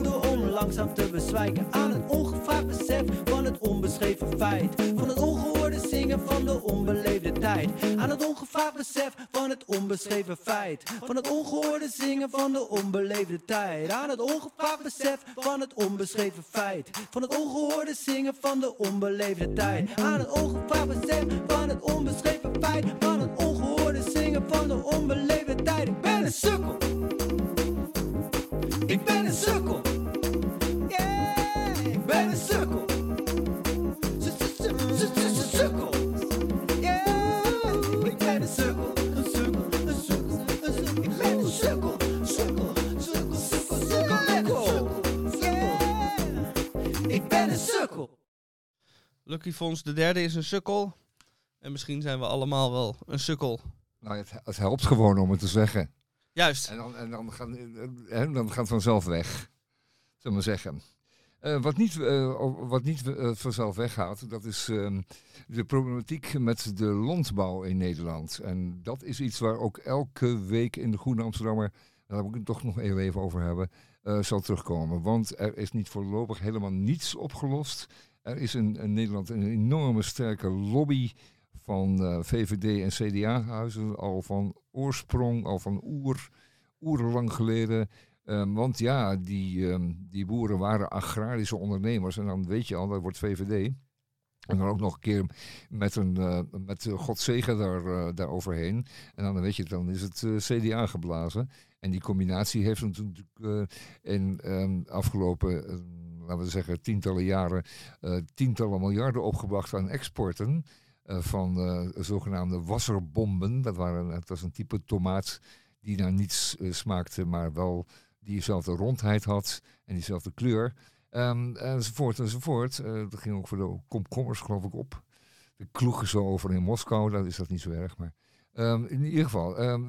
S5: langzaam te bezwijken Aan het ongevraagd besef van het onbeschreven feit. Van het ongehoorde zingen van de onbeleefde tijd. Aan het ongevraagd besef van het onbeschreven feit. Van het ongehoorde zingen van de onbeleefde tijd. Aan het ongevraagd besef van het onbeschreven feit. Van het ongehoorde zingen van de onbeleefde tijd. Aan het ongevraagd besef van het onbeschreven feit. Van het ongehoorde zingen van de onbeleefde tijd. Ik ben een sukkel. Ik ben een sukkel.
S1: Lucky Fons de derde is een sukkel. En misschien zijn we allemaal wel een sukkel.
S2: Nou, het, het helpt gewoon om het te zeggen.
S1: Juist.
S2: En dan, en dan, gaan, eh, eh, dan gaat het vanzelf weg, zullen we maar zeggen. Eh, wat niet, eh, wat niet eh, vanzelf weggaat, dat is ehm, de problematiek met de landbouw in Nederland. En dat is iets waar ook elke week in de Groene Amsterdammer, daar moet ik het toch nog even over hebben, zal terugkomen. Want er is niet voorlopig helemaal niets opgelost. Er is in, Nederland een enorme sterke lobby van VVD en CDA-huizen, al van oorsprong, al van oer, oerenlang geleden. Ehm, want ja, die, ehm, die boeren waren agrarische ondernemers en dan weet je al, dat wordt VVD. En dan ook nog een keer met, een, eh, met eh, God zegen daar, eh, daar overheen. En dan weet je, dan is het CDA geblazen. En die combinatie heeft natuurlijk in ehm, afgelopen, laten we zeggen, tientallen jaren, tientallen miljarden opgebracht aan exporten. van zogenaamde wasserbomben. Dat, waren, het was een type tomaat die naar niets smaakte, maar wel diezelfde rondheid had en diezelfde kleur. Ehm, enzovoort enzovoort. Eh, dat ging ook voor de komkommers geloof ik op. De kloegen zo over in Moskou, dan is dat niet zo erg. Maar ehm, in ieder geval, ehm,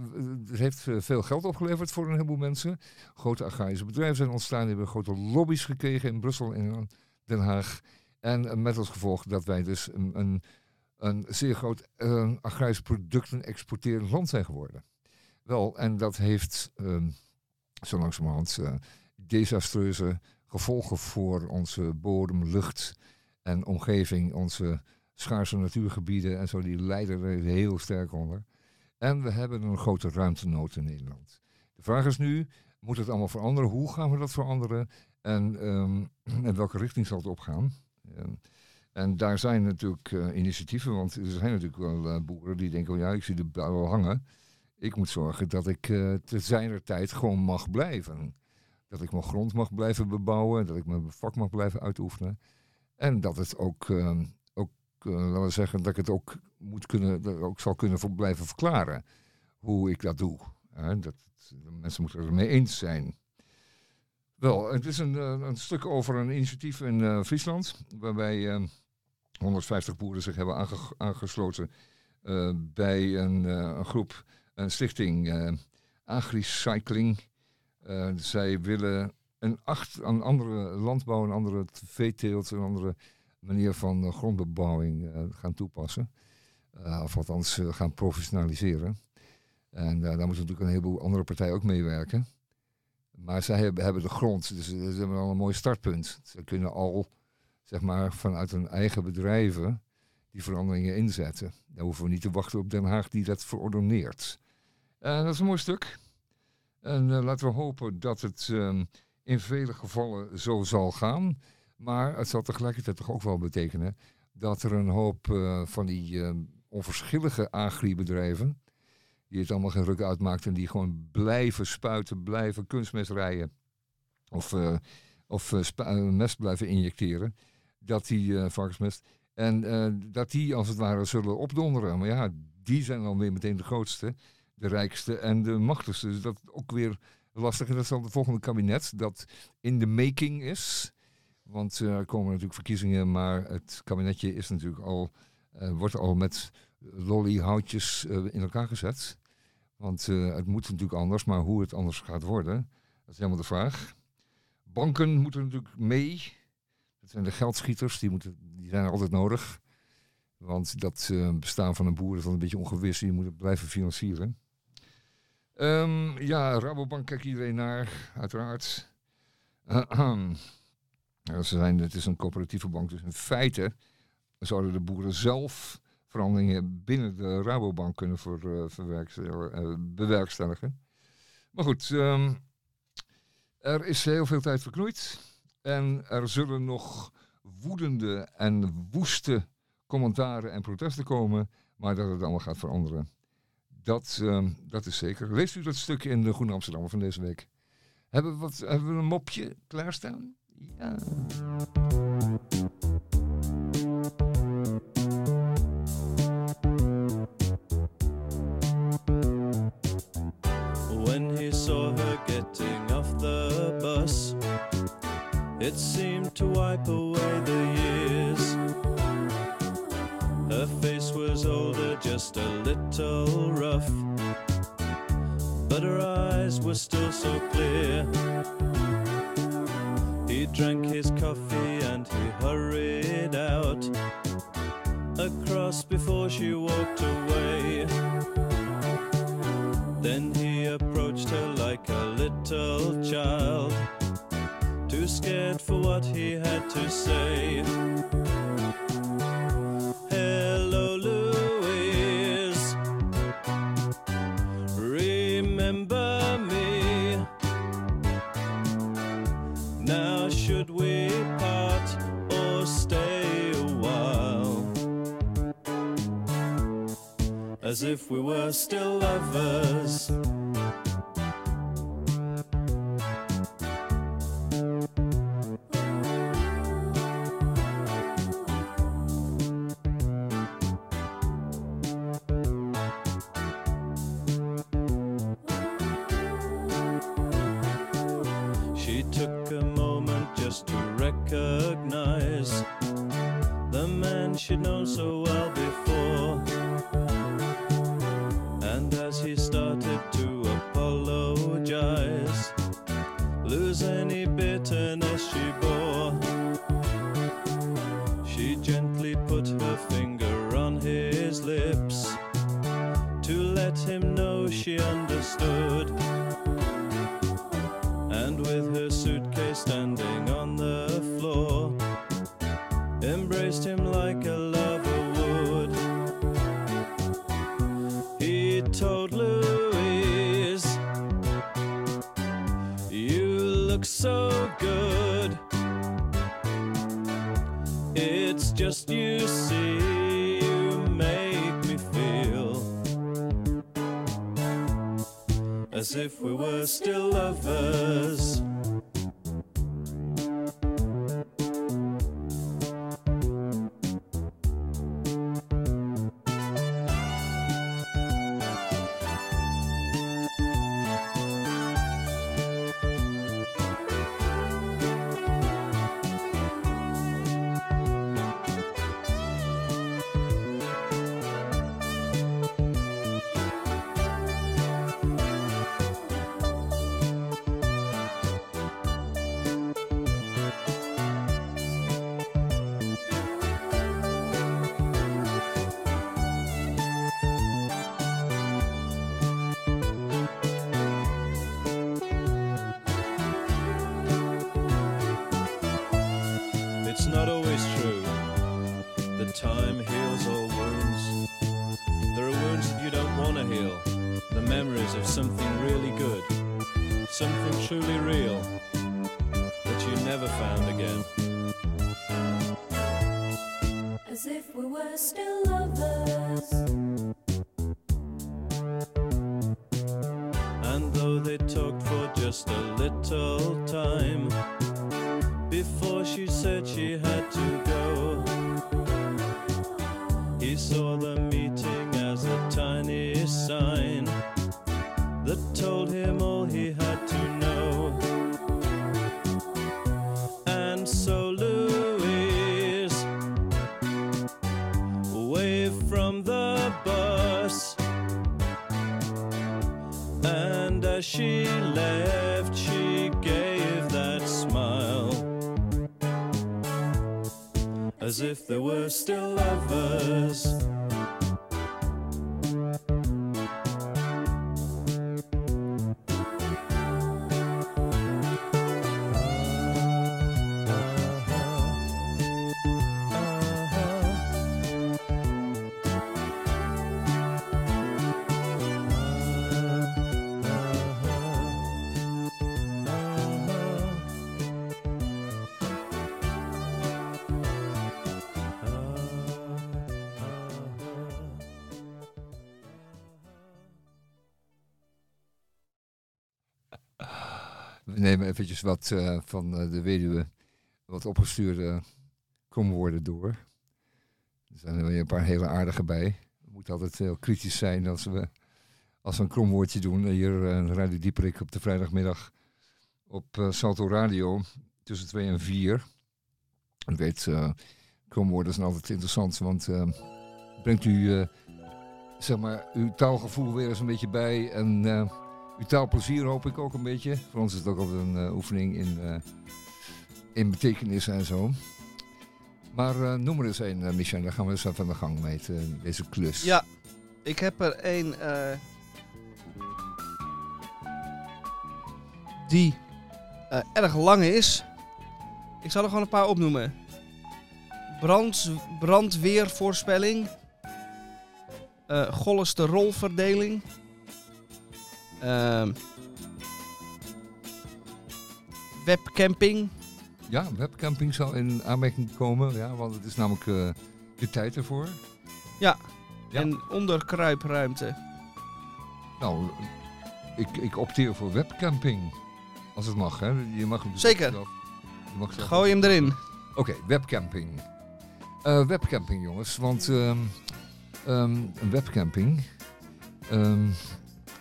S2: het heeft eh, veel geld opgeleverd voor een heleboel mensen. Grote agrarische bedrijven zijn ontstaan, die hebben grote lobby's gekregen in Brussel en Den Haag. En eh, met als gevolg dat wij dus een, een, een zeer groot eh, agrarische producten exporterend land zijn geworden. Wel, en dat heeft zo langzamerhand eh, desastreuze gevolgen voor onze bodem, lucht en omgeving, onze schaarse natuurgebieden en zo, die lijden er heel sterk onder. En we hebben een grote ruimtenood in Nederland. De vraag is nu, moet het allemaal veranderen? Hoe gaan we dat veranderen? En ehm, *clears throat* in welke richting zal het opgaan? Ehm, en daar zijn natuurlijk eh, initiatieven, want er zijn natuurlijk wel eh, boeren die denken, oh ja, ik zie de bui hangen. Ik moet zorgen dat ik uh, te zijner tijd gewoon mag blijven. Dat ik mijn grond mag blijven bebouwen, dat ik mijn vak mag blijven uitoefenen. En dat het ook, ehm, ook eh, laten we zeggen, dat ik het ook moet kunnen, ook zal kunnen blijven verklaren hoe ik dat doe. Dat mensen moeten het ermee eens zijn. Wel, het is een, eh, een stuk over een initiatief in Friesland, waarbij eh, 150 boeren zich hebben aange- aangesloten bij een, een groep, stichting eh Agricycling. Eh, zij willen een, acht, een andere landbouw, een andere veeteelt, een andere manier van eh, grondbebouwing gaan toepassen. Of althans gaan professionaliseren. En daar moeten natuurlijk een heleboel andere partijen ook meewerken. Maar zij hebben, de grond, dus ze hebben al een mooi startpunt. Ze kunnen al, zeg maar, vanuit hun eigen bedrijven die veranderingen inzetten. Daar hoeven we niet te wachten op Den Haag die dat verordoneert. En dat is een mooi stuk. En eh, laten we hopen dat het ehm, in vele gevallen zo zal gaan. Maar het zal tegelijkertijd toch ook wel betekenen dat er een hoop eh, van die ehm, onverschillige agribedrijven, die het allemaal geen ruk uitmaakt en die gewoon blijven spuiten, blijven kunstmest rijden of, eh, of eh, eh, mest blijven injecteren, dat die eh, varkensmest, en eh, dat die als het ware zullen opdonderen. Maar ja, die zijn dan weer meteen de grootste, de rijkste en de machtigste. Dus dat ook weer lastig. En dat zal het volgende kabinet, dat in de making is. Want eh, er komen natuurlijk verkiezingen, maar het kabinetje is natuurlijk al, eh, wordt al met lollyhoutjes eh, in elkaar gezet. Want het moet natuurlijk anders, maar hoe het anders gaat worden, dat is helemaal de vraag. Banken moeten natuurlijk mee. Dat zijn de geldschieters, die, moeten, die zijn altijd nodig. Want dat bestaan van een boer is wel een beetje ongewis. Die moeten blijven financieren. Ehm, ja, Rabobank kijkt iedereen naar, uiteraard. Ze zijn, het is een coöperatieve bank, dus in feite zouden de boeren zelf veranderingen binnen de Rabobank kunnen voor, eh, eh, bewerkstelligen. Maar goed, ehm, er is heel veel tijd verknoeid. En er zullen nog woedende en woeste commentaren en protesten komen. Maar dat het allemaal gaat veranderen. Dat, ehm, dat is zeker. Leest u dat stuk in de Groene Amsterdammer van deze week? Hebben we, wat, hebben we een mopje klaarstaan? Ja.
S6: When he saw her getting off the bus, it seemed to wipe away the. Her face was older, just a little rough, but her eyes were still so clear. He drank his coffee and he hurried out across before she walked away. Then he approached her like a little child, too scared for what he had to say. As if we were still lovers. As if we were still lovers. And as she left, she gave that smile. As if they were still lovers.
S2: Wat eh, van eh, de weduwe, wat opgestuurde komwoorden door. Er zijn er weer een paar hele aardige bij. We moeten altijd heel kritisch zijn als we, als we een kromwoordje doen. Hier eh, Radio Dieperik op de vrijdagmiddag op eh, Salto Radio tussen 2 en 4. Ik weet, eh kromwoorden zijn altijd interessant, want eh, brengt u eh, zeg maar, uw taalgevoel weer eens een beetje bij. En eh, taalplezier hoop ik ook een beetje. Voor ons is het ook altijd een eh, oefening in, eh, in betekenis en zo. Maar eh, noem er eens een, Michel. Dan gaan we eens even aan de gang met eh, deze klus.
S1: Ja, ik heb er eh, die erg lang is. Ik zal er gewoon een paar opnoemen. Brand, brandweervoorspelling. cholesterolverdeling. Ehm, webcamping.
S2: Ja, webcamping zal in aanmerking komen. Ja, want het is namelijk eh, de tijd ervoor. Ja.
S1: en onderkruipruimte.
S2: Nou, ik, ik opteer voor webcamping. Als het mag, hè. Je mag hem
S1: Zeker.
S2: zelf- je mag zelf-
S1: Gooi hem erin.
S2: Oké, webcamping. Eh, webcamping, jongens. Want ehm, ehm, een webcamping... ehm,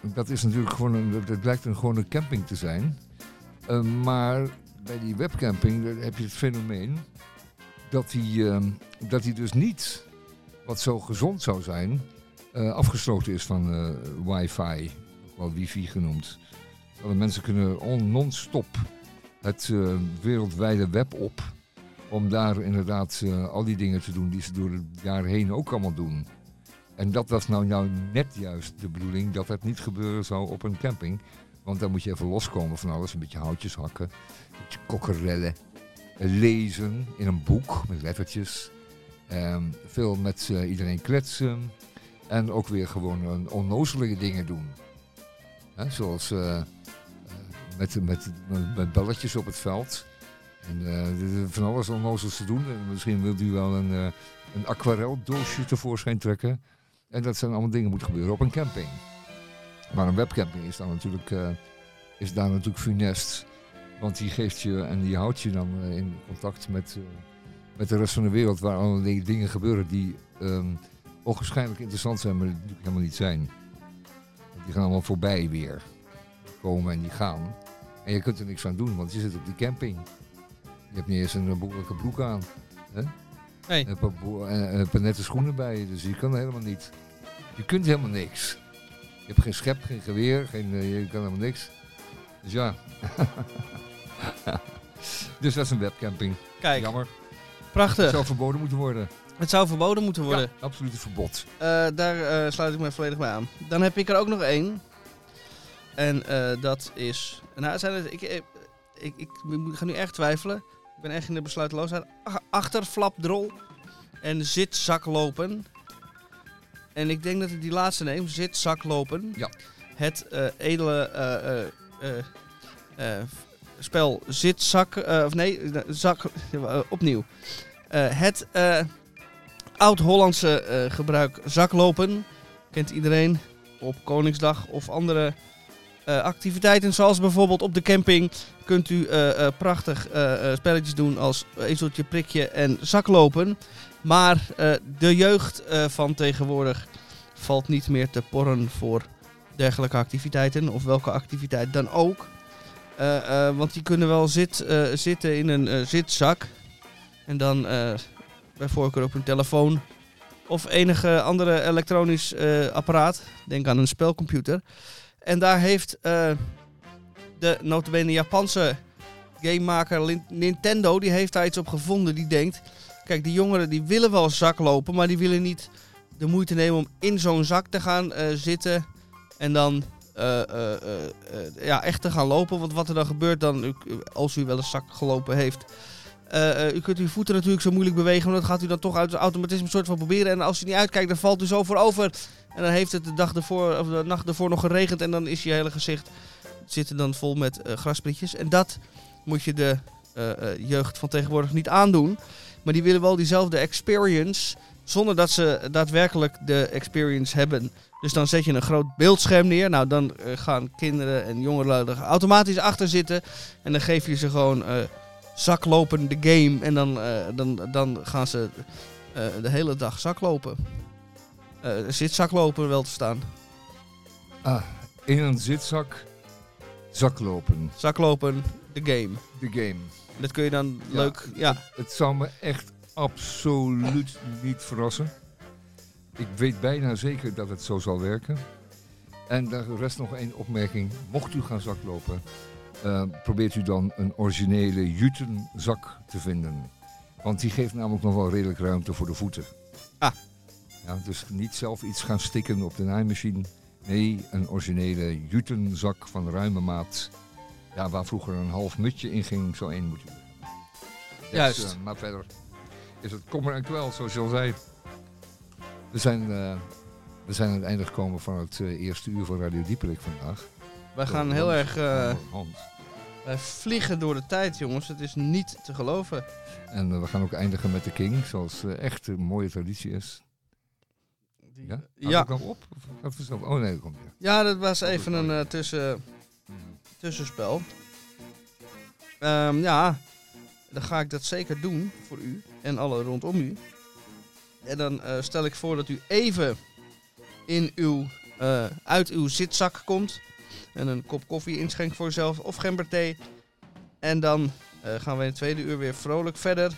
S2: dat is natuurlijk gewoon een... Dat, blijkt een, gewoon een camping te zijn. Eh, maar bij die webcamping heb je het fenomeen... dat die, ehm, dat die dus niet, wat zo gezond zou zijn... eh, afgesloten is van eh, wifi. Ook wel wifi genoemd. Mensen kunnen on- non-stop het eh, wereldwijde web op om daar inderdaad al die dingen te doen die ze door het jaar heen ook allemaal doen. En dat was nou, nou net juist de bedoeling dat dat niet gebeuren zou op een camping. Want dan moet je even loskomen van alles. Een beetje houtjes hakken, een beetje kokkerellen, lezen in een boek met lettertjes. Ehm, veel met eh, iedereen kletsen. En ook weer gewoon eh, onnozelige dingen doen. Zoals eh, eh, met, met, met balletjes op het veld. En van alles onnozels te doen. En misschien wilt u wel een, eh een aquareldoosje tevoorschijn trekken. En dat zijn allemaal dingen die moeten gebeuren op een camping. Maar een webcamping is, dan natuurlijk, eh, is daar natuurlijk funest. Want die geeft je en die houdt je dan eh, in contact met, eh, met de rest van de wereld. Waar allerlei dingen gebeuren die ehm ogenschijnlijk interessant zijn, maar die natuurlijk helemaal niet zijn. Die gaan allemaal voorbij weer. Die komen en die gaan. En je kunt er niks aan doen, want je zit op die camping. Je hebt niet eens een behoorlijke broek aan.
S1: Nee.
S2: En een paar, en een paar nette schoenen bij je, dus je kan helemaal niet. Je kunt helemaal niks. Je hebt geen schep, geen geweer, geen, eh, je kan helemaal niks. Dus ja. *laughs* dus dat is een webcamping.
S1: Kijk,
S2: Jammer.
S1: prachtig.
S2: Het zou verboden moeten worden.
S1: Het zou verboden moeten worden.
S2: Ja, absoluut een verbod.
S1: Eh, daar eh, sluit ik me volledig bij aan. Dan heb ik er ook nog één. En eh, dat is... Nou, zijn het, ik, eh, ik, ik, ik ga nu echt twijfelen. Ik ben echt in de besluiteloosheid. Ach- Achterflapdrol en zitzaklopen. En ik denk dat ik die laatste neem. Zitzaklopen.
S2: Ja.
S1: Het eh, edele eh, spel zitzak... of nee, zak... opnieuw. Het... eh, oud-Hollandse gebruik zaklopen. Kent iedereen op Koningsdag of andere eh, activiteiten. Zoals bijvoorbeeld op de camping kunt u eh, eh, prachtig spelletjes doen als ezeltje, prikje en zaklopen. Maar de jeugd van tegenwoordig valt niet meer te porren voor dergelijke activiteiten. Of welke activiteit dan ook. Want die kunnen wel zit, zitten in een zitzak. En dan bij voorkeur op een telefoon of enige andere elektronisch apparaat. Denk aan een spelcomputer. En daar heeft eh, de notabene Japanse gamemaker Nintendo, die heeft iets op gevonden. Die denkt, kijk die jongeren die willen wel zak lopen, maar die willen niet de moeite nemen om in zo'n zak te gaan eh, zitten en dan eh, ja, echt te gaan lopen. Want wat er dan gebeurt dan, als u wel eens zak gelopen heeft, u kunt uw voeten natuurlijk zo moeilijk bewegen, maar dat gaat u dan toch uit het automatisme soort van proberen. En als u niet uitkijkt, dan valt u zo voorover. En dan heeft het de dag ervoor, of de nacht ervoor nog geregend en dan is je hele gezicht zit er dan vol met grasprietjes. En dat moet je de eh, eh, jeugd van tegenwoordig niet aandoen. Maar die willen wel diezelfde experience, zonder dat ze daadwerkelijk de experience hebben. Dus dan zet je een groot beeldscherm neer. Nou, dan gaan kinderen en jongeren er automatisch achter zitten. En dan geef je ze gewoon zaklopen de game. En dan, dan, dan gaan ze de hele dag zaklopen. Eh zit zaklopen wel te staan.
S2: Ah, in een zitzak, zaklopen,
S1: Zaklopen de game.
S2: de game.
S1: Dat kun je dan
S2: Ja.
S1: leuk... Ja,
S2: Het zou me echt absoluut niet verrassen. Ik weet bijna zeker dat het zo zal werken. En daar rest nog één opmerking. Mocht u gaan zaklopen, eh, probeert u dan een originele jutenzak te vinden. Want die geeft namelijk nog wel redelijk ruimte voor de voeten.
S1: Ah.
S2: Ja, dus niet zelf iets gaan stikken op de naaimachine. Nee, een originele jutenzak van ruime maat. Ja, waar vroeger een half mutje in ging, zo één moet u. Dus,
S1: Juist.
S2: eh, maar verder is het kommer en kwel, zoals je al zei. We zijn, eh, we zijn aan het einde gekomen van het eh, eerste uur van Radio Dieperik vandaag.
S1: wij gaan
S2: Door
S1: heel erg...
S2: Hans.
S1: wij vliegen door de tijd, jongens. Het is niet te geloven.
S2: En we gaan ook eindigen met de King, zoals echt een mooie traditie is.
S1: Die-
S2: Ja?
S1: ja.
S2: Had ik nog op? Of zo? Oh nee, dat komt weer.
S1: Ja, dat was even een eh, tussen, tussenspel. Ehm, ja, dan ga ik dat zeker doen voor u en alle rondom u. En dan eh, stel ik voor dat u even in uw, eh, uit uw zitzak komt. En een kop koffie inschenkt voor uzelf of gemberthee. En dan eh, gaan we in het tweede uur weer vrolijk verder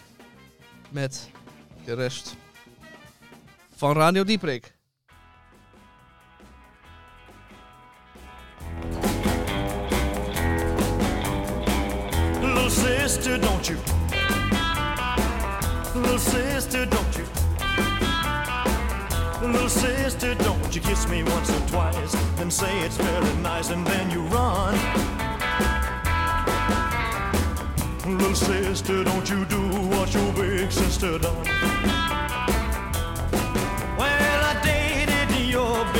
S1: met de rest van Radio Dieprik.
S7: Little sister, don't you? Little sister, don't you? Little sister, don't you kiss me once or twice then say it's very nice and then you run. Little sister, don't you do what your big sister done.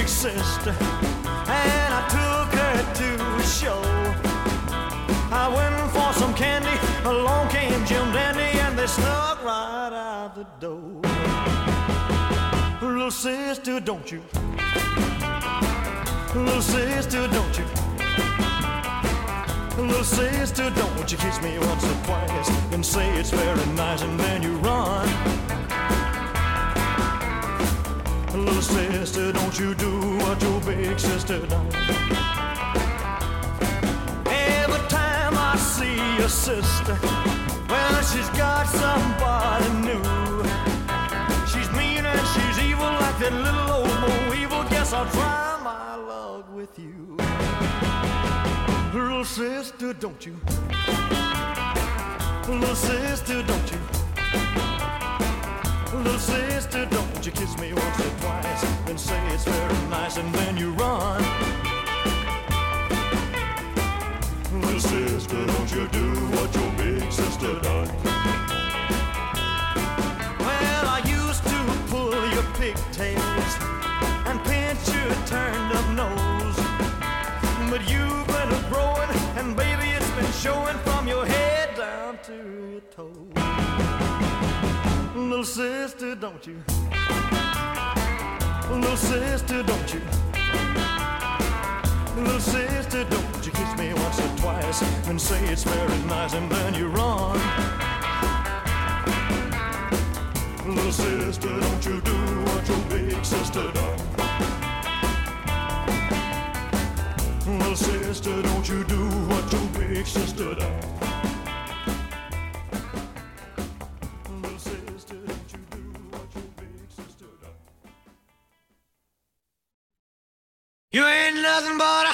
S7: Big sister and I took her to a show. I went for some candy, along came Jim Dandy, and they snuck right out the door. Little sister, don't you? Little sister, don't you? Little sister, don't you kiss me once or twice and say it's very nice, and then you run. Little sister, don't you do what your big sister done. Every time I see your sister, well, she's got somebody new. She's mean and she's evil like that little old Mo evil. Guess I'll try my luck with you. Little sister, don't you? Little sister, don't you? Little sister, don't you kiss me once or twice and say it's very nice and then you run. Little sister, don't you do what your big sister done? Well, I used to pull your pigtails Little sister, don't you? Little sister, don't you? Little sister, don't you kiss me once or twice and say it's very nice and then you run. Little sister, don't you do what your big sister done. Little sister, don't you do what your big sister done. Nothing but a